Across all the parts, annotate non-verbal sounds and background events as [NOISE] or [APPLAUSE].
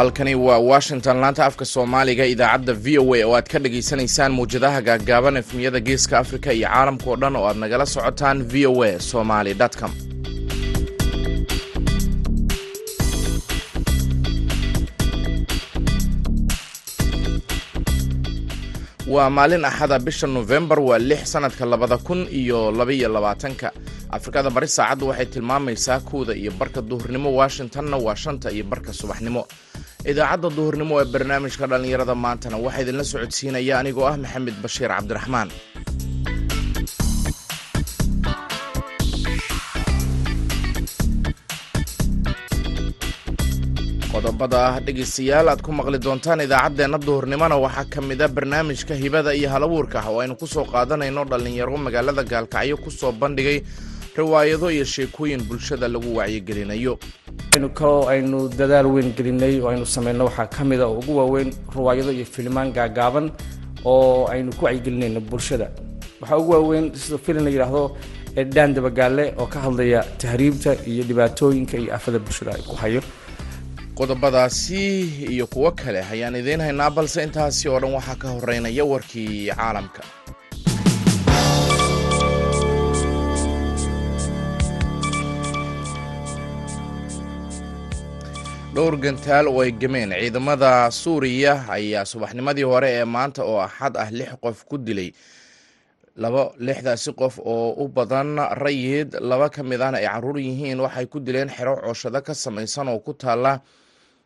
halkani waa washington laanta afka soomaaliga idaacadda v o a oo aad ka dhagaysanaysaan mawjadaha gaaggaaban efmiyada geeska afrika iyo caalamka oo dhan oo aad nagala socotaan v o a somaly com. Waa maalin axada bisha nofembar waa lix sanadka labada kun iyo labaiyo labaatanka afrikada bari saacaddu waxay tilmaamaysaa kuwda iyo barka duhurnimo washingtonna waa shanta iyo barka subaxnimo. Idaacadda duhurnimo ee barnaamijka dhallinyarada maantana waxaa idinla socodsiinaya anigoo ah maxamed bashiir cabdiraxmaan. Qodobada ah dhegaystayaal aad ku maqli doontaan idaacaddeenna duhurnimona waxaa ka mid a barnaamijka hibada iyo halabuurka ah oo aynu ku soo qaadanayno dhallinyaro magaalada gaalkacyo ku soo bandhigay riwaayado iyo sheekooyin bulshada lagu wacyigelinayo. Kaloo aynu dadaal weyn gelinay oo aynu samayno waxaa ka mid a oo ugu waaweyn riwaayado iyo filimaan gaagaaban oo aynu ku wacyigelinayno bulshada. Waxaa ugu waaweyn sida filin la yidhaahdo edhaan dabagaale oo ka hadlaya tahriibta iyo dhibaatooyinka iyo afada bulshada ay ku hayo. Qodobadaasi iyo kuwo kale ayaan idiin haynaa balse intaasi oo dhan waxaa ka horeynaya warkii caalamka dhowr gantaal oo ay gemeen ciidamada suuriya ayaa subaxnimadii hore ee maanta oo axad ah lix qof ku dilay. Laba lixdaasi qof oo u badan rayid laba ka mid ahna ay carruur yihiin waxay ku dileen xero cooshado ka samaysan oo ku taala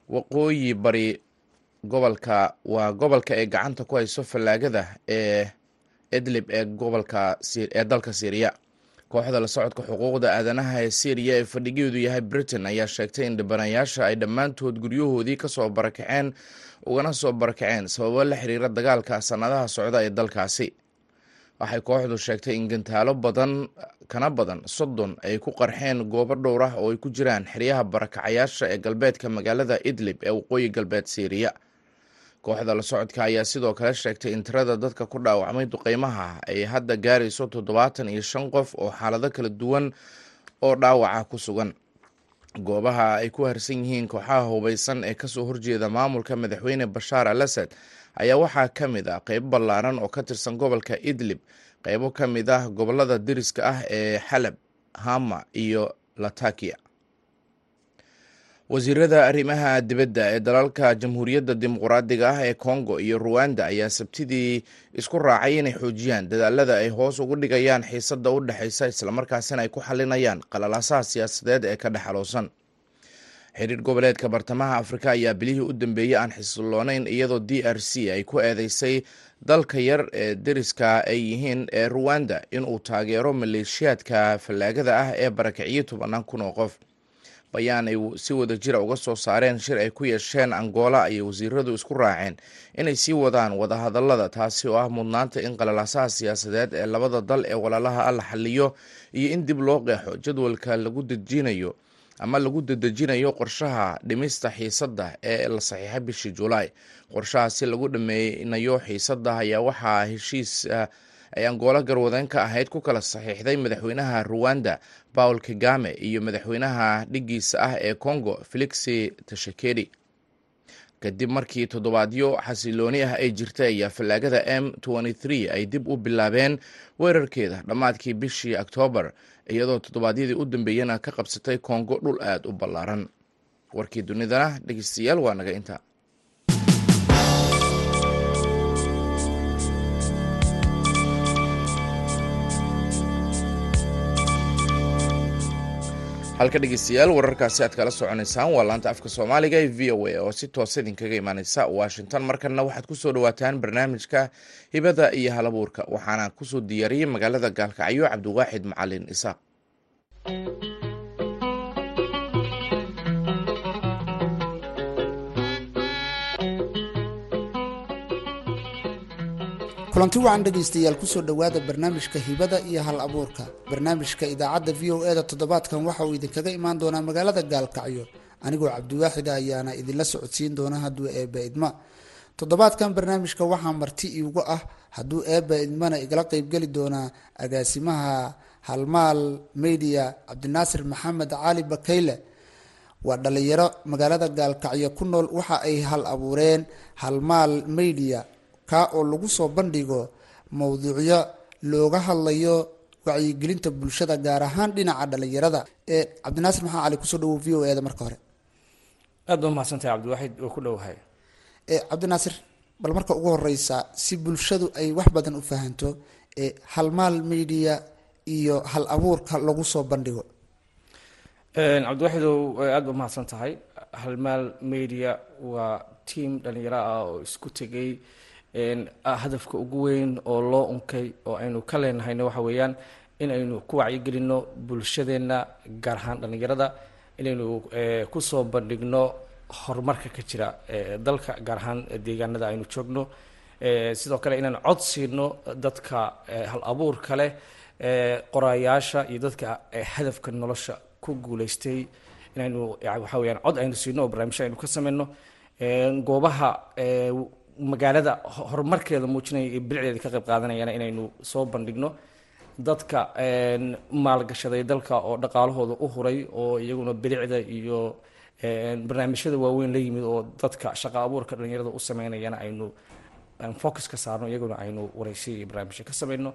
waqooyi bari gobolka. Waa gobolka ay gacanta ku hayso fallaagada ee idlib ee gobolka ee dalka syriya kooxda la socodka xuquuqda aadanaha ee syriya ee fadhigeedu yahay britain ayaa sheegtay in dhibanayaasha ay dhammaantood guryahoodii ka soo barakaceen ugana soo barakaceen sababo la xiriira dagaalka sanadaha socda ee dalkaasi. Waxay kooxdu sheegtay in gantaalo badan kana badan soddon ay ku qarxeen goobo dhowr ah oo ay ku jiraan xeryaha barakacayaasha ee galbeedka magaalada idlib ee waqooyi galbeed syriya kooxda la socodka ayaa sidoo kale sheegtay in tirada dadka ku dhaawacmay duqeymaha ay hadda gaarayso toddobaatan iyo shan qof oo xaalado kala duwan oo dhaawaca ku sugan. Goobaha ay ku harsan yihiin kooxaha hubaysan ee ka soo horjeeda maamulka madaxweyne bashaar al asad ayaa waxaa ka mid ah qeybo ballaaran oo ka tirsan gobolka idlib qeybo ka mid ah gobollada deriska ah ee xalab hama iyo latakia wasiirada arrimaha dibadda ee dalalka jamhuuriyadda dimuqraadiga ah ee congo iyo ruwanda ayaa sabtidii isku raacay inay xoojiyaan dadaalada ay hoos ugu dhigayaan xiisadda u dhexaysa islamarkaasina ay ku xalinayaan qalalaasaha siyaasadeed ee ka dhexaloosan xiriir goboleedka bartamaha afrika ayaa bilihii u dambeeyey aan xisilonayn iyadoo d r c ay ku eedeysay dalka yar ee deriska ay yihiin ee ruwanda inuu taageero maleeshiyaadka fallaagada ah ee barakiciyey tobanaan kun oo qof bayaan ay si wada jira uga soo saareen shir ay ku yeesheen angola ayay wasiiradu isku raaceen inay sii wadaan wadahadalada taasi oo ah mudnaanta in qalalaasaha siyaasadeed ee labada dal ee walaalaha ah la xaliyo iyo in dib loo qeexo jadwalka lagu dejinayo ama lagu dedejinayo qorshaha dhimista xiisadda ee la saxiixay bishii julaay qorshahaasi lagu dhameynayo xiisadda ayaa waxaa heshiis ay angoolo garwadeen ka ahayd ku kala saxiixday madaxweynaha ruwanda paul kagame iyo madaxweynaha dhigiisa ah ee congo felixi tashekedi kadib markii toddobaadyo xasilooni ah ay jirtay ayaa fallaagada m ay dib u bilaabeen weerarkeeda dhammaadkii bishii oktoobar iyadoo toddobaadyadii u dambeeyana ka qabsatay kongo dhul aad u ballaaran. Warkii dunidana dhegeystayaal waa naga inta halka dhegeystayaal wararkaasi aad kala soconaysaan waa laanta afka soomaaliga ee v o a oo si toosa idinkaga imaaneysa washington. Markanna waxaad ku soo dhawaataan barnaamijka hibada iyo halabuurka waxaana ku soo diyaariyey magaalada gaalkacyo cabdiwaaxid macalin isaaq kulanti wacan dhegaystayaal ku soo dhowaada barnaamijka hibada iyo hal abuurka. Barnaamijka idaacadda v o e toddobaadkan waxa uu idinkaga imaan doonaa magaalada gaalkacyo. Anigoo cabdiwaaxida ayaana idinla socodsiin doona hadduu eebba idma. Toddobaadkan barnaamijka waxaa marti iigu ah hadduu eebba idmana igala qeybgeli doonaa agaasimaha halmaal media cabdinaasir maxamed cali bakayle. Waa dhalinyaro magaalada gaalkacyo ku nool waxa ay hal abuureen halmaal media kaa oo lagu soo bandhigo mowduucyo looga hadlayo wacyigelinta bulshada gaar ahaan dhinaca dhalinyarada. Ee cabdinaasir maxaa cali ku soo dhawo v o e da marka hore? Aad ba umahadsantahay cabdiwaxid oo ku dhowahay cabdinaasir bal marka ugu horeysa si bulshadu ay wax badan u fahanto halmaal media iyo hal abuurka lagu soo bandhigo. Cabdiwaxidow aad ba umahadsan tahay halmaal media waa tiam dhalinyaro ah oo isku tegay hadafka ugu weyn oo loo unkay oo aynu ka leenahayna waxa weeyaan in aynu ku wacyigelino bulshadeenna gaar ahaan dhalinyarada inaynu ku soo bandhigno horumarka ka jira dalka gaar ahaan deegaanada aynu joogno. Sidoo kale inaan cod siino dadka hal abuurka leh qoraayaasha iyo dadka hadafka nolosha ku guuleystay. Inaynu waxa weyaan cod aynu siino oo barnaamijyo aynu ka sameyno goobaha magaalada horumarkeeda muujinaya iyo bilicdeeda ka qayb qaadanayana inaynu soo bandhigno. Dadka maalgashaday dalka oo dhaqaalahooda u huray oo iyaguna bilicda iyo barnaamijyada waaweyn la yimid oo dadka shaqa abuurka dhalinyarada u sameynayana aynu focus ka saarno iyaguna aynu wareysiya iyo barnaamijyo ka sameyno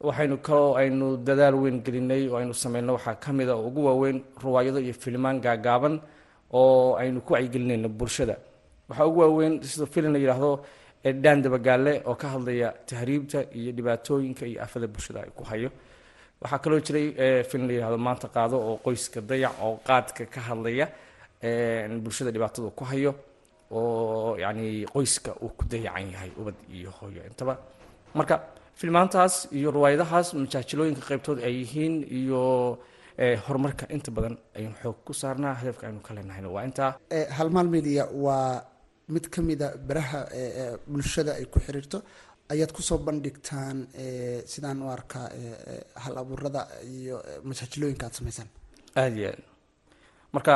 waxaynu kaloo aynu dadaal weyn gelinay oo aynu sameyno waxaa ka mid a oo ugu waaweyn ruwaayado iyo filimaan gaagaaban oo aynu ku wacyigelinayno bulshada waxaa ugu waaweyn sida filin la yidhaahdo dhaan dabagaale oo ka hadlaya tahriibta iyo dhibaatooyinka iyo afada bulshada ay ku hayo. Waxaa kaloo jiray filin la yidhahdo maanta qaado oo qoyska dayac oo qaadka ka hadlaya bulshada dhibaatada ku hayo oo yacni qoyska uu ku dayacan yahay ubad iyo hooyo intaba. Marka filmaantaas iyo riwaayadahaas majaajilooyinka qaybtood ay yihiin iyo horumarka inta badan aynu xoog ku saarnaa hadafka aynu ka leenahayna waa intaa halmaal media waa mid ka mida baraha bulshada ay ku xiriirto ayaad ku soo bandhigtaan sidaan u arkaa hal abuurada iyo majaajilooyinka aad sameysaan? Aada iyo aad. Marka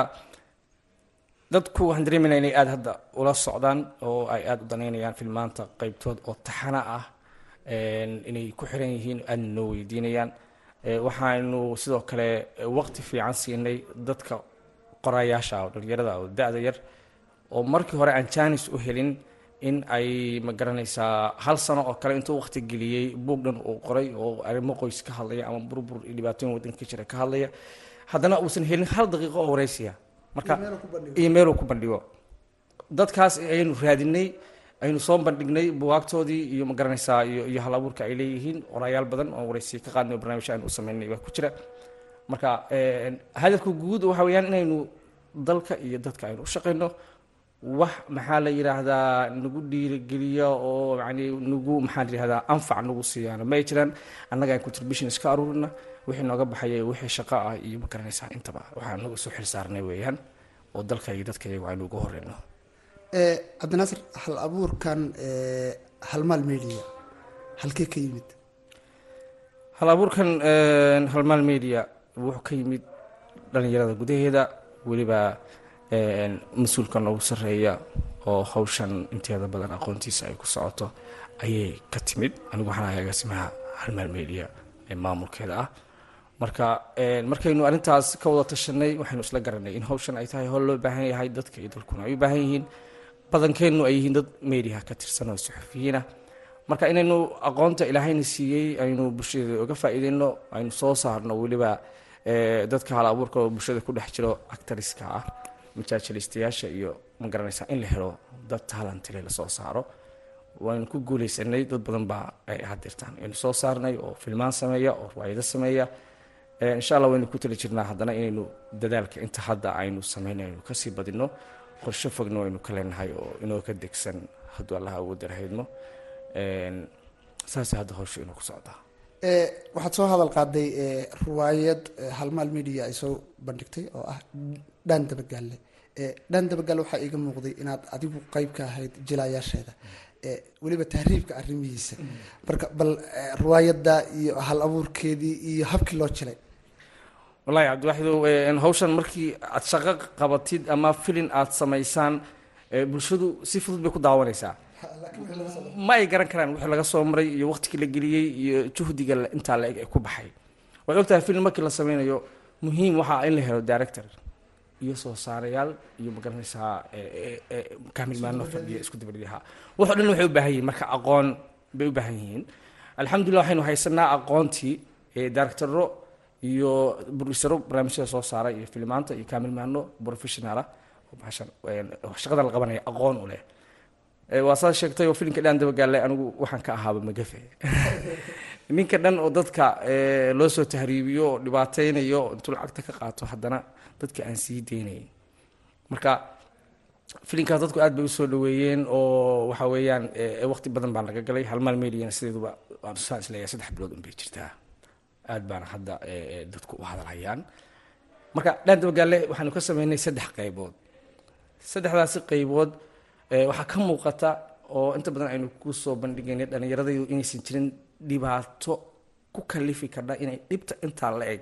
dadku waxaan dareemayna inay aada hadda ula socdaan oo ay aada u danaynayaan filmaanta qeybtood oo taxana ah inay ku xiran yihiin aadna noo weydiinayaan. Waxaanu sidoo kale waqti fiican siinay dadka qoraayaasha oo dhalinyarada oo da-da yar oo markii hore aan janis u helin in ay ma garanaysaa hal sano oo kale intuu waqti geliyey buug dhan uu qoray oo arrimo qoys ka hadlaya ama burbur dhibaatooyin waddanka ka jira ka hadlaya. Haddana uusan helin hal daqiiqo oo wareysiya marka iyo meeluu ku bandhigo. Dadkaas ayaynu raadinay aynu soo bandhignay buwaagtoodii iyo ma garanaysaa iyo hal abuurka ay leeyihiin. Qoraayaal badan oo wareysiya ka qaadnay oo barnaamijyo aynu u sameynay baa ku jira. Marka hadafka guud waxa weeyaan inaynu dalka iyo dadka aynu u shaqeyno wax maxaa la yidhaahdaa nagu dhiirigeliya oo yani nagu maxaa la yidhahdaa anfac nagu siiyaano ma ay jiraan annaga contribution iska aruurina wixii nooga baxaya wixii shaqo ah iyo ma garanaysaa intaba. Waxaan nagu soo xil saarnay weeyaan oo dalka iyo dadka iyagu aynu uga horeyno cabdinaasir hal abuurkan halmaal media halkee ka yimid? Hal abuurkan halmaal media wuxuu ka yimid dhalinyarada gudaheeda weliba mas'uulka noogu sarreeya oo hawshan inteeda badan aqoontiisa ay ku socoto ayay ka timid. Anigu waxaan ahay agaasimaha halmaal ee maamulkeeda ah. Marka markaynu arrintaas ka wada tashanay waxaynu isla garanay in hawshan ay tahay howl loo baahan yahay dadka iyo dalkuna ay u baahan yihiin. Badankeennu ay yihiin dad mediaha ka tirsan oo suxufiyiin ah. Marka inaynu aqoonta ilaahayna siiyey aynu bulshada uga faa'iideyno aynu soo saarno weliba dadka hal oo bulshada ku dhex jiro actariska ah majaajilistayaasha iyo ma garanaysaa in la helo dad talantile la soo saaro. Waynu ku guuleysanay dad badan baa ay hadirtaan aynu soo saarnay oo filmaan sameeya oo riwaayado sameeya. Insha allah waynu ku tali jirnaa haddana inaynu dadaalka inta hadda aynu sameynay ka sii badino qorshe fogna waynu ka leenahay oo inoo ka degsan hadduu allaha ugu darhaydmo saasay hadda hawsha inuu ku socdaa waxaad soo hadal qaaday riwaayad halmaal media ay soo bandhigtay oo ah dhaan dabagaalle dhaan dabagaalle waxaa iiga muuqday inaad adigu qeyb ka ahayd jilaayaasheeda weliba tahriibka arrimihiisa. Marka bal riwaayadda iyo hal abuurkeedii iyo habkii loo jilay. Wallahi cabdiwaxidow hawshan markii aad shaqo qabatid ama filin aad samaysaan bulshadu si fudud bay ku daawanaysaa. Ma ay garan karaan wixii laga soo maray iyo waqtigii la geliyey iyo juhdiga intaa la eg ee ku baxay. Waad ogtahay film markii la sameynayo muhiim waxaa in la helo director iyo soo saarayaal iyo ma garanaysaa kaamilmaano fadhiya isku dabadhiha waxo dhan waxay u baahan yihiin marka aqoon bay u baahan yihiin. Alxamdulillah waxaynu haysanaa aqoontii directoro iyo burisaro barnaamijyada soo saara iyo filimaanta iyo kaamilmaano professionala. Shaqada la qabanaya aqoon u leh. Waa saa sheegtay oo filimka dhaan dabagaallay anigu waxaan ka ahaaba magafe [LAUGHS] ninka dhan oo dadka loo soo tahriibiyo oo dhibaateynayo intuu lacagta ka qaato haddana dadka aan sii deynayn marka filimkaas dadku aad bay u soo dhaweeyeen oo waxa weeyaan waqti badan baan laga galay. Halmaal meeliyana sideeduba saan is leeyahay saddex bilood unbay jirtaa. Aad baana hadda dadku u hadalhayaan marka dhaan dabagaalle waxaanu ka sameynay saddex qaybood. Saddexdaasi qaybood waxaa ka muuqata oo inta badan aynu ku soo bandhigaynay dhallinyaradaydu inaysan jirin dhibaato ku kalifi kardha inay dhibta intaa la eg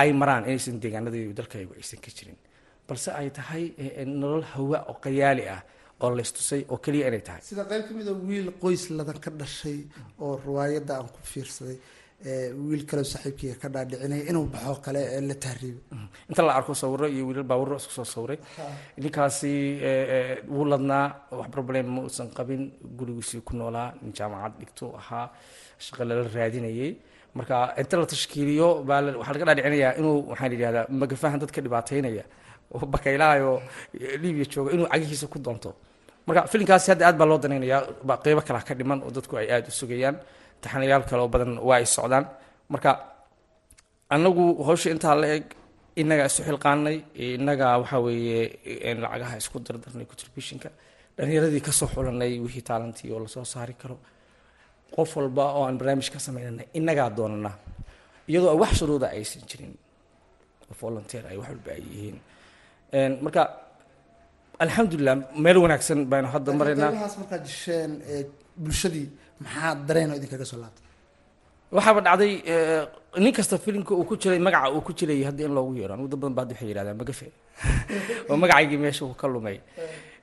ay maraan inaysan deegaanadaydu dalkaygu aysan ka jirin. Balse ay tahay nolol hawa oo qayaali ah oo laystusay oo keliya inay tahay. Sida qayb ka mid a wiil qoys ladan ka dhashay oo riwaayadda aan ku fiirsaday wiil kaleo saaxiibkiiga ka dhaadhicinaya inuu baxo kale la tahriibo inta la arko sawiro iyo wiilal baawiro isku soo sawiray ninkaasi wuu ladnaa wax problem ma uusan qabin gurigiisii ku noolaa nin jaamacad dhigto ahaa shaqo lala raadinayay marka inta la tashkiiliyo baa waxaa laga dhaadhicinayaa inuu waxaan yidhahdaa magafahan dadka dhibaateynaya oo libiya jooga inuu cagihiisa ku doonto. Marka filimkaasi hadda aad baa loo danaynayaa qeybo kala ka dhiman oo dadku ay aada u sugayaan. Taxanayaal kale oo badan waa ay socdaan. Marka annagu hawsha intaa la eg innagaa isu xilqaanay innagaa waxaa weeye lacagaha isku dardarnay contributionka dhallinyaradii ka soo xulanay wixii taalantii oo la soo saari karo qof walba oo aan barnaamij ka sameynana innagaa doonana. Iyadoo wax shuruuda aysan jirin oo volunteer ay wax walba ay yihiin. Marka alxamdulilah meel wanaagsan baynu hadda maraynaa markaad jisheen bulshadii maxaa dareen oo idinkaga soo laabtay waxaaba dhacday nin kasta filimka uu ku jiray magaca uu ku jirayay hadda in loogu yeero anigu dad badan baa waxay yidhahdaan magafe oo [LAUGHS] magacaygii meesha uu ka lumay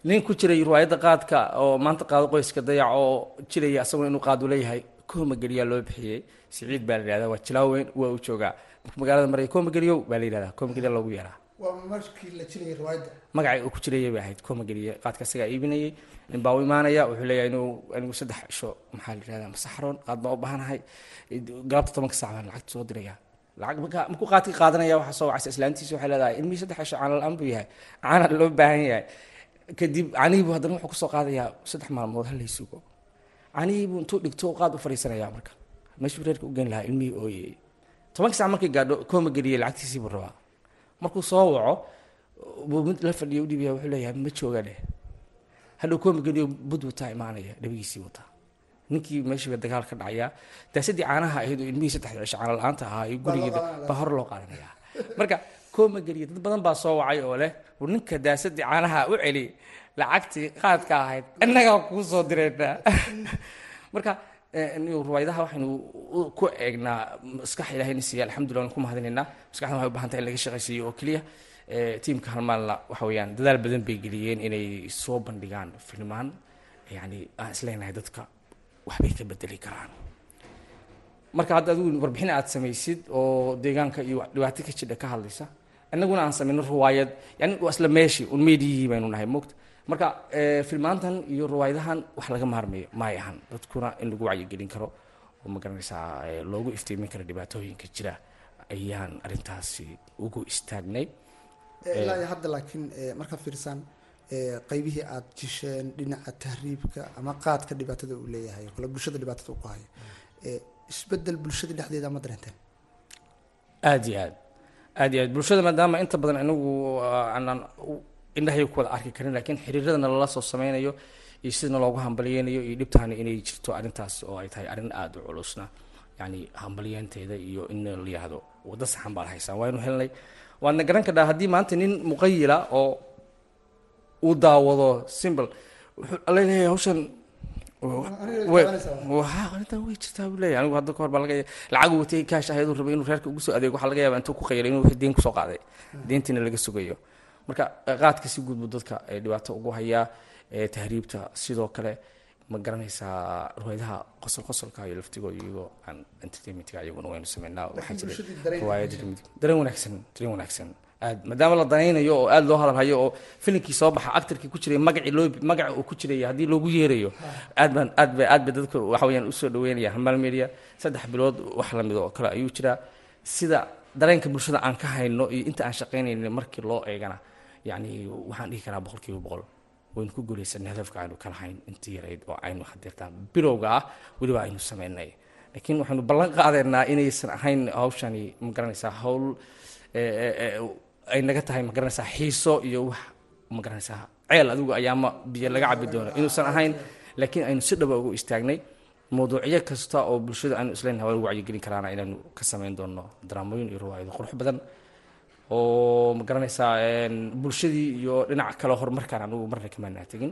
nin ku jiray riwaayadda qaadka oo maanta qaado qoyska dayac oo jiraya asagoo inuu qaadu leeyahay kooma geliyaa loo bixiyey. Siciid baa la yidhahdaa waa jilaaweyn waa uu joogaa marka magaalada maraya kooma geliyow baa la yidhahdaa kooma geliya loogu yeeraa. Magacii uu ku jirayay bay ahayd kooma geliye qaadka isagaa iibinayay nin baa u imaanaya wuxuu leeyahay inuu anigu saddex cisho maxaa la yidhahdaa masaxroon qaad baan u baahanahay. Galabta tobanka saac baan lacagta soo diraya. Lacag marka markuu qaadka qaadanaya waxaa soo wacaysa islaantiisa waxay leedahay ilmihii saddex cisho caana la'aan buu yahay caana loo baahan yahay kadib canihiibu haddana wuxuu ku soo qaadayaa saddex maalmood hal laysugo canihiibu intuu dhigto qaad u fadhiisanaya marka. Meeshuu reerka u geyn lahaa ilmihii ooyey tobanka saac markay gaadho kooma geliyay lacagtiisii buu rabaa. Markuu soo waco buu mid la fadhiya udhibaya wuxuu leeyahay ma jooga dheh. Hadhow kooma geliyo bud wataa imaanaya dhabigiisii wataa ninkii meeshiiba dagaal ka dhacayaa daasadii caanaha ahayd oo ilmihii saddex cisho caana la'aanta ahaa iyo gurigeeda baa hor loo qaadanaya marka kooma geliya dad badan baa soo wacay oo leh ninka daasadii caanaha u celi lacagtii qaadka ahayd innagaa kuu soo direynaa [LAUGHS] marka riwaayadaha waxaynu ku eegnaa maskax ilahayna siiya alxamdulillah waan ku mahadinaynaa maskaxdan waxay u baahan tahay in laga shaqaysiiyo oo keliya. Tiimka halmaalna waxa weeyaan dadaal badan bay geliyeen inay soo bandhigaan filmaan. Yani aan isleenahay dadka waxbay ka bedeli karaan. Marka hadda adigu warbixin aad samaysid oo deegaanka iyo dhibaato ka jidha ka hadlaysa annaguna aan samayno riwaayad yani isla meeshii un meediyihii baynu nahay. Moogta marka filmaantan iyo riwaayadahan wax laga maarmayo maay ahan dadkuna in lagu wacyigelin karo oo ma garanaysaa loogu iftiimin karo dhibaatooyinka jira ayaan arrintaasi ugu istaagnay ilaa iyo hadda laakiin markaa fiirsaan qaybihii aad jisheen dhinaca tahriibka ama qaadka dhibaatada uu leeyahay kale bulshada dhibaatada uu ku hayo isbeddel bulshada dhexdeeda ma dareenteen aada iyo aad aada iyo aad. Bulshada maadaama inta badan inagu aanaan indhahay ku wada arki karin laakiin xiriiradana lala soo sameynayo iyo sidana loogu hambaliyeynayo iyo dhibtaana inay jirto arrintaas oo ay tahay arrin aada u culusna. Yani hambaliyeenteeda iyo in la yihahdo waddo saxan baad haysaan waaynu helnay. Waadna garan kadhaa haddii maanta nin muqayila oo uu daawado simbl wuxuu leeyahay hawshan arrintan way jirtaa buu leeyahay. Anigu hadda kahor baa laga lacag watay kaash rabay inuu reerka ugu soo adeego. Waxaa laga yaaba intuu ku khayray inuu deen ku soo qaaday. Deentiina laga sugayo. Marka qaadka si guud buu dadka dhibaato ugu hayaa tahriibta. Sidoo kale ma garanaysaa riwaayadaha qosol qosolka iyo laftigooda iyagoo aan entertainmentka iyaguna waynu sameynaa. Waxaa jira riwaayad dareen wanaagsan dareen wanaagsan maadaama la danaynayo oo aad loo hadalhayo oo filimkii soo baxa actarkii ku jiray magacii loo magaca uu ku jiray haddii loogu yeerayo aad baan aad ba aad ba dadka waxa u soo dhaweynaya hamaal media saddex bilood wax la mid oo kale ayuu jiraa. Sida dareenka bulshada aan ka hayno iyo inta aan shaqaynayna markii loo eegana yacni waxaan dhihi karaa boqol boqol. Waynu ku guulaysanay hadafka aynu ka lahayn intii yarayd oo aynu hadeertaan bilowga ah weliba aynu sameynay. Laakiin waxaynu ballan qaadaynaa inaysan ahayn hawshani ma garanaysaa hawl ay naga tahay ma garanaysaa xiiso iyo wax ma garanaysaa ceel adigu ayaama biyo laga cabi doono. Inuusan ahayn laakiin aynu si dhaba ugu istaagnay mawduucyo kasta oo bulshada aanu isleenahay waa lagu wacyigelin karaana inaanu ka samayn doono daraamooyin iyo riwaayado qurux badan oo ma garanaysaa bulshadii iyo dhinaca kale horumarkaan anugu marna kamaanaa tegin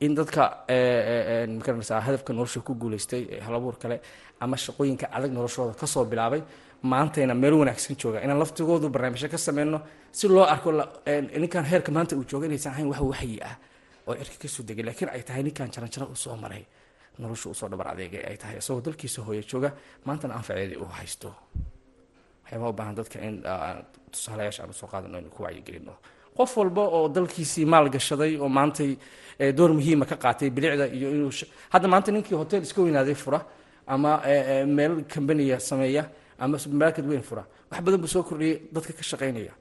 in dadka ma garanaysaa hadafka nolosha ku guulaystay halabuur kale ama shaqooyinka adag noloshooda ka soo bilaabay maantayna meel wanaagsan jooga. Inaan laftigoodu barnaamijyo ka sameyno si loo arko ninkan heerka maanta uu jooga inaysan ahayn wax waxyi ah oo cirka ka soo degay. Laakiin ay tahay ninkan jaranjaro uu maray nolosha u soo dhabar adeegay ay tahay isagoo dalkiisa hooya jooga maantana anfaceedii uu haysto. Waxyaabaa u baahan dadka in tusaalayaasha aan u soo qaadano inu ku wacyigelino qof walba oo dalkiisii maal gashaday oo maantay door muhiima ka qaatay bilicda iyo inuu hadda maanta ninkii hotel iska weynaaday fura ama meel kambaniya sameeya ama supermarket weyn fura wax badan buu soo kordhiyay dadka ka shaqaynaya.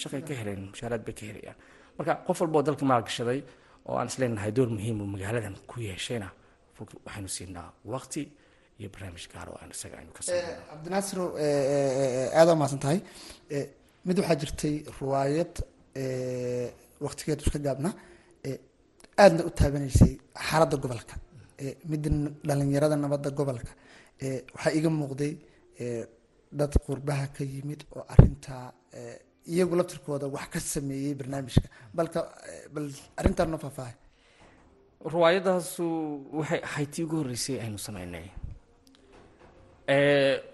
Shaqay ka heleen mushaaraad bay ka helayaan. Marka qof walba oo dalka maal gashaday oo aan isleenahay door muhiim uu magaaladan ku yeeshayna. Waxaynu siinaa waqti iyo barnaamij gaar oo aan isaga aynu ka sameyn cabdinaasiro aada umaasan tahay. Mid waxaa jirtay riwaayad waqtigeedu iska gaabna aadna u taabanaysay xaaladda gobolka midda dhalinyarada nabadda gobolka waxaa iga muuqday dad qurbaha ka yimid oo arintaa iyagu laftirkooda wax ka sameeyey barnaamijka. Balka bal arrintaan noo faahfaahay. Riwaayadaasu waxay ahayd tii ugu horreysay aynu sameynay.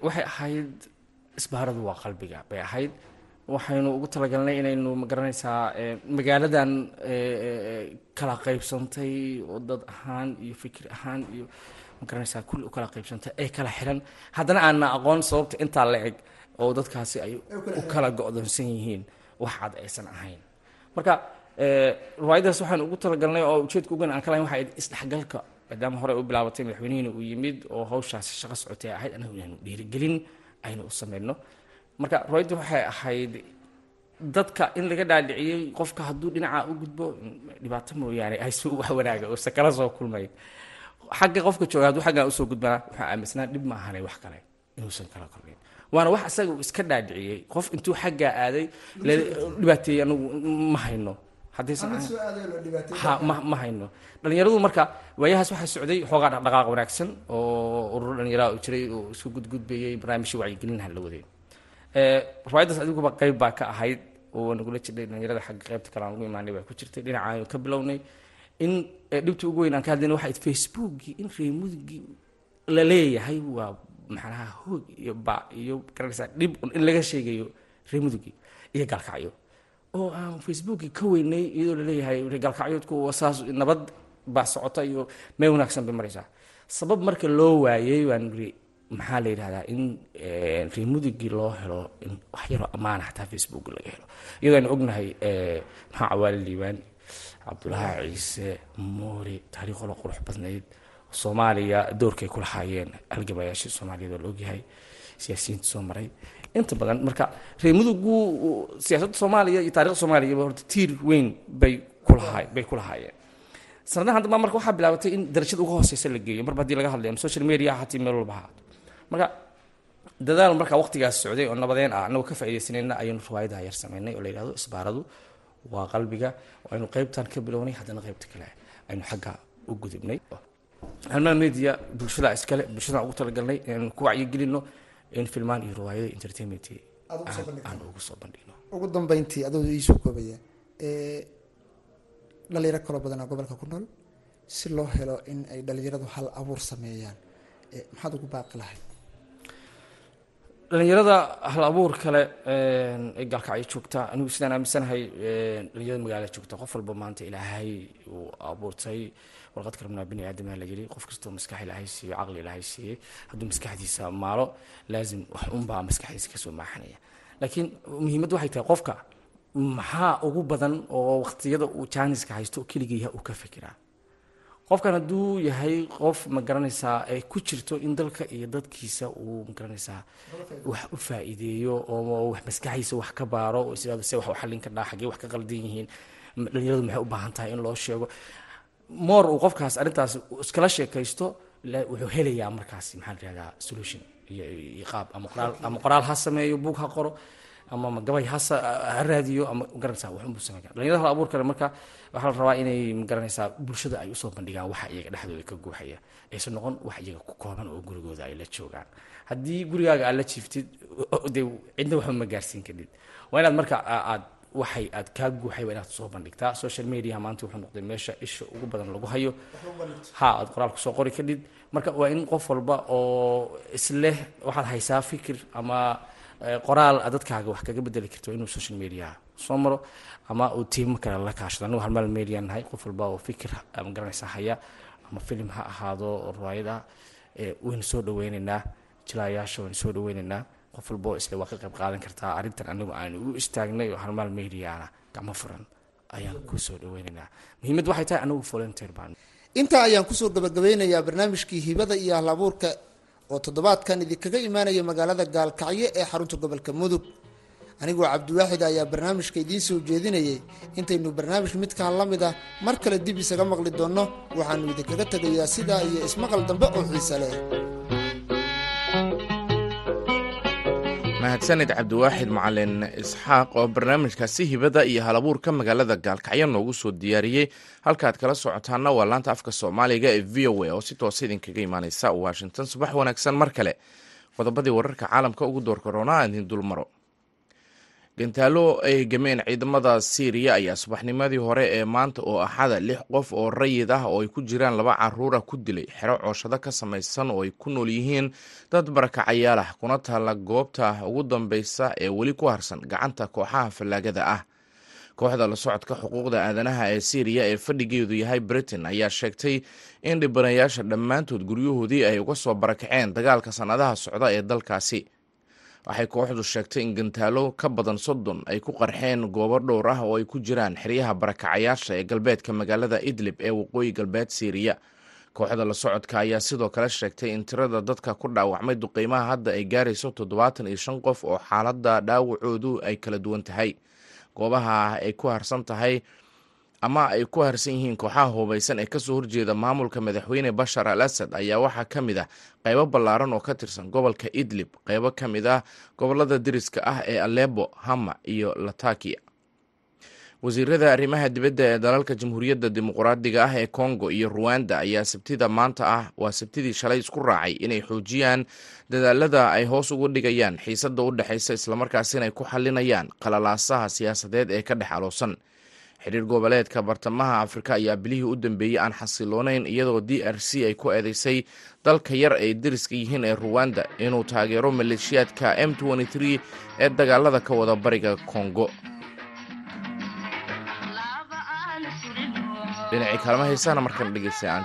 Waxay ahayd isbaaradu waa qalbiga bay ahayd waxaynu ugu talagalnay inaynu ma garanaysaa magaaladan kala qaybsantay oo dad ahaan iyo fikir ahaan iyo ma garanaysaa kulli u kala qaybsantay ee kala xiran. Haddana aanna aqoon sababta intaa la eg oo dadkaasi ay u kala go-doonsan yihiin wax cad aysan ahayn. Marka riwaayadaas waxaan ugu talagalnay oo ujeedka ugan aan ka lahayn waxay isdhexgalka maadaama hore u bilaabatay madaxweynihiina uu yimid oo hawshaasi shaqo socotay ahayd anagu inaanu dhiirigelin aynu u sameyno marka riwaayaddu waxay ahayd dadka in laga dhaadhiciyey qofka hadduu dhinaca u gudbo dhibaato mooyaane wanaaga uusa kala soo kulmayn xagga qofka jooga hadduu xaggan u soo gudbana waxaa aaminsanaa dhib ma ahanay wax kale inuusan kala kulmayn waana wax isaga uu iska dhaadhiciyey. Qof intuu xaggaa aaday dhibaateeyey anagu ma hayno. Ma ma hayno. Dhalinyaradu marka waayahaas waxaa socday xoogaa dhaqdhaqaaq wanaagsan oo ururo dhalinyaraha jiray oo isku gudgudbayey barnaamijyo wacyigelinaha la waday riwaayaddaas adiguba qayb baa ka ahayd oo nagula jirdhay dhalinyarada xagga qaybta kale aan ugu imaanay baa ku jirtay. Dhinacaanu ka bilownay in dhibta ugu weyn aan ka hadlayna waxay facebookii in reemudugii la leeyahay waa macnaha hoog iyo ba iyo garanaysaa dhib in laga sheegayo reemudugii iyo gaalkacyo oo aan facebookii ka weynay iyadoo la leeyahay gaalkacyoodku saas nabad baa socota iyo meel wanaagsan bay maraysaa. Sabab marka loo waayey waan iri maxaa la yidhahdaa in reemudugii loo helo wax yaroo ammaana xataa facebook laga helo. Iyadoo aynu ognahay maxaa cawaali liibaan cabdulaahi ciise moori taariikhoola qurux badnayd soomaaliya doorkay ku lahaayeen halgamayaashii soomaaliyeed oo la ogyahay siyaasiyiinta soo maray. Inta badan marka reemudugu siyaasadda soomaaliya iyo taarikhda soomaaliya horta tiir weyn bay kulahaa bay ku lahaayeen. Sanadahan damba marka waxaa bilaabatay in darajada uga hooseysa la geeyo. Marba haddii laga hadlayo social media hatii meel walba haato marka dadaal markaa waqtigaas socday oo nabadeen ah anagoo ka faaidaysanayna ayaynu riwaayadaha yar sameynay oo la yidhahdo isbaaradu waa qalbiga oo aynu qaybtan ka bilownay haddana qaybta kale aynu xagga u gudubnay. Halmaan media bulshada iskale bulshadaan ugu talagalnay inaynu ku wacyigelino in filmaan iyo riwaayada entertainment aan ugu soo bandhigno. Ugu dambeyntii adoo iisoo koobaya dhalinyaro kaloo badanaa gobolka ku nool si loo helo in ay dhalinyaradu hal abuur sameeyaan maxaad ugu baaqi lahayd dhalinyarada hal abuur kale ee gaalkacyo joogta anigu sidaan aaminsanahay dhalinyarada magaalada joogta qof walba maanta ilaahay uu abuurtay. Warqad karabnaa bini aadama la yiri qof kastoo maskax ilaahay siiyo caqli ilaahay siiyey hadduu maskaxdiisa maalo laazim wax unbaa maskaxdiisa ka soo maaxanaya. Laakiin muhiimaddu waxay tahay qofka maxaa ugu badan oo waqtiyada uu jaaniska haysto keligiiha uu ka fekeraa qofkan hadduu yahay qof ma garanaysaa ay ku jirto in dalka iyo dadkiisa uu ma garanaysaa wax u faa'iideeyo oo wax maskaxdiisa wax ka baaro oo isiraado se wax u xallin ka dhaa xaggee wax ka qaldan yihiin dhalinyaradu maxay u baahan tahay in loo sheego? Moor uu qofkaas arrintaas iskala sheekaysto wuxuu helayaa markaasi maxaa la yihahdaa solution iyo qaab ama qoraal ama qoraal ha sameeyo buug ha qoro ama magabay hasa ha raadiyo ama garanaysaa wax unbuu sameyn kara dhalinyarada hal abuur kale marka waxaa la rabaa inay ma garanaysaa bulshada ay u soo bandhigaan waxa iyaga dhexdooda ka guuxaya. Aysan noqon wax iyaga ku kooban oo gurigooda ay la joogaan. Haddii gurigaaga aad la jiiftid dee cidna waxba ma gaarsiin kadhid waa inaad marka aad waxay aad kaa guuxay waa inaad soo bandhigtaa. Social media maanta wuxuu noqday meesha isha ugu badan lagu hayo. Ha aad qoraal ku soo qori kadhid marka waa in qof walba oo isleh waxaad haysaa fikir ama qoraal aad dadkaaga wax kaga bedeli karto inuu social media soo maro ama uu tiimo kale la kaashado. Anigu halmaal media nahay qof walba oo fikir ma haya ama filim ha ahaado riwaayad ah waynu soo dhaweyneynaa jilaayaasha waynu soo dhaweyneynaa qof walba isle waa ka qayb qaadan kartaa. Arrintan anigu aanu u istaagnay oo halmaal mediana gacmo furan ayaan ku soo dhaweyneynaa. Muhiimad waxay tahay anigu volunteer baan. Intaa ayaan ku soo gabagabeynayaa barnaamijkii hibada iyo hal oo toddobaadkan idinkaga imaanaya magaalada gaalkacyo ee xarunta gobolka mudug. Anigoo cabdiwaaxid ayaa barnaamijka idiin soo jeedinayay. Intaynu barnaamij midkaan la mid ah mar kale dib isaga maqli doonno waxaanu idinkaga tegayaa sidaa iyo ismaqal dambe oo xiise leh mahadsanid cabdiwaaxid macalin isxaaq oo barnaamijkaasi hibada iyo halabuurka magaalada gaalkacyo noogu soo diyaariyey. Halkaad kala socotaana waa laanta afka soomaaliga ee v o a oo si toosa idinkaga imaaneysa washington. Subax wanaagsan mar kale. Qodobadii wararka caalamka ugu door korona idin dulmaro gantaalo ay gameen ciidamada syriya ayaa subaxnimadii hore ee maanta oo axada lix qof oo rayid ah oo ay ku jiraan laba caruura ku dilay xero cooshado ka samaysan oo ay ku nool yihiin. Dad barakacayaal ah kuna taalla goobta ugu dambeysa ee weli ku harsan gacanta kooxaha fallaagada ah. Kooxda la socodka xuquuqda aadanaha ee syriya ee fadhigeedu yahay britain ayaa sheegtay in dhibanayaasha dhammaantood guryahoodii ay uga soo barakaceen dagaalka sannadaha socda ee dalkaasi waxay kooxdu sheegtay in gantaalo ka badan soddon ay ku qarxeen goobo dhowr ah oo ay ku jiraan xeryaha barakacayaasha ee galbeedka magaalada idlib ee waqooyi galbeed syriya kooxda la socodka ayaa sidoo kale sheegtay in tirada dadka ku dhaawacmay duqeymaha hadda ay gaarayso toddobaatan iyo shan qof oo xaaladda dhaawacoodu ay kala duwan tahay. Goobaha ay ku harsan tahay ama ay ku harsan yihiin kooxaha hubaysan ee ka soo horjeeda maamulka madaxweyne bashar al asad ayaa waxaa ka mid ah qaybo ballaaran oo ka tirsan gobolka idlib qaybo ka mid ah gobollada deriska ah ee alebo hama iyo latakia. Wasiirada arrimaha dibadda ee dalalka jamhuuriyadda dimuqraadiga ah ee congo iyo ruwanda ayaa sabtida maanta ah waa sabtidii shalay isku raacay inay xoojiyaan dadaalada ay hoos ugu dhigayaan xiisadda u dhexaysa islamarkaasina ay ku xalinayaan qalalaasaha siyaasadeed ee ka dhex aloosan xiriir goboleedka bartamaha afrika ayaa bilihii u dambeeyey aan xasiloonayn iyadoo d r c ay ku eedeysay dalka yar ay deriska yihiin ee ruwanda inuu taageero maleeshiyaadka m ee dagaalada ka wada bariga kongo dhinacii kaalma heysana markaan dhegeysta aan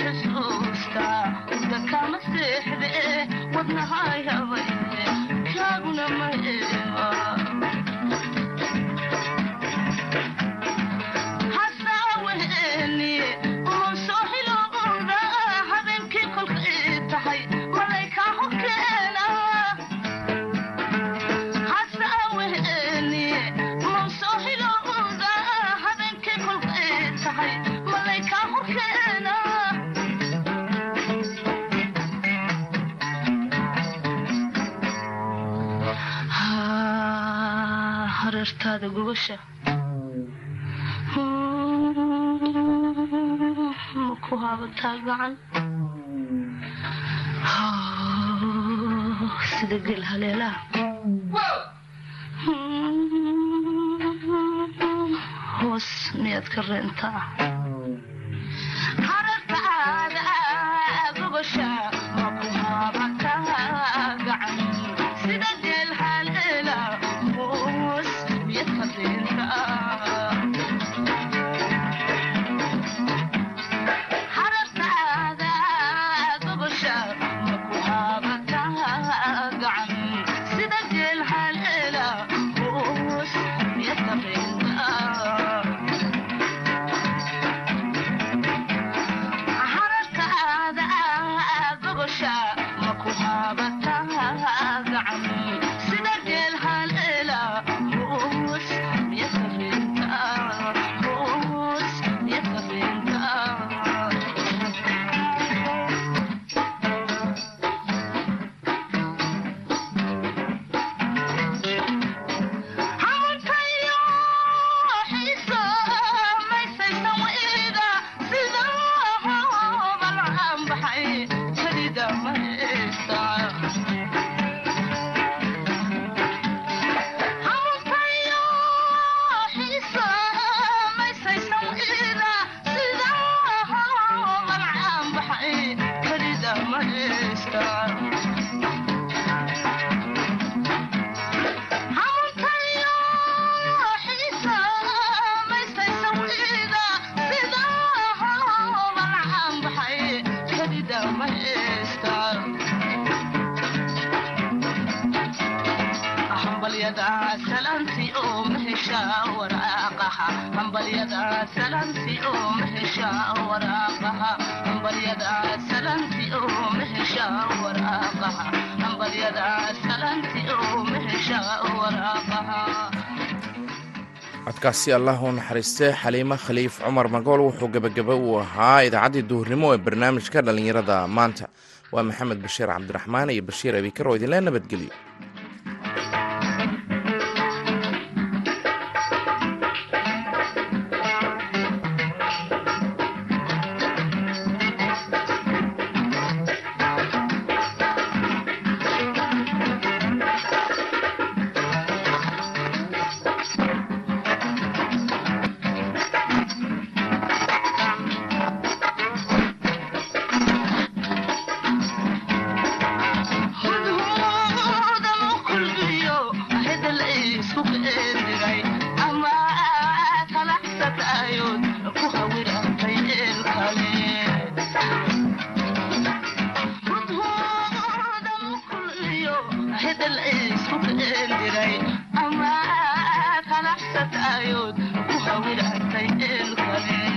ahibashada xusuuska gacan sida gel haleelaa hoos miyaad ka reentaa codkaasi allah u naxariistee xaliimo khaliif cumar magool wuxuu gebagaba uu ahaa idaacaddii duhurnimo ee barnaamijka dhallinyarada maanta. Waa maxamed bashiir cabdiraxmaan iyo bashiir abikar oo idinle nabadgelyo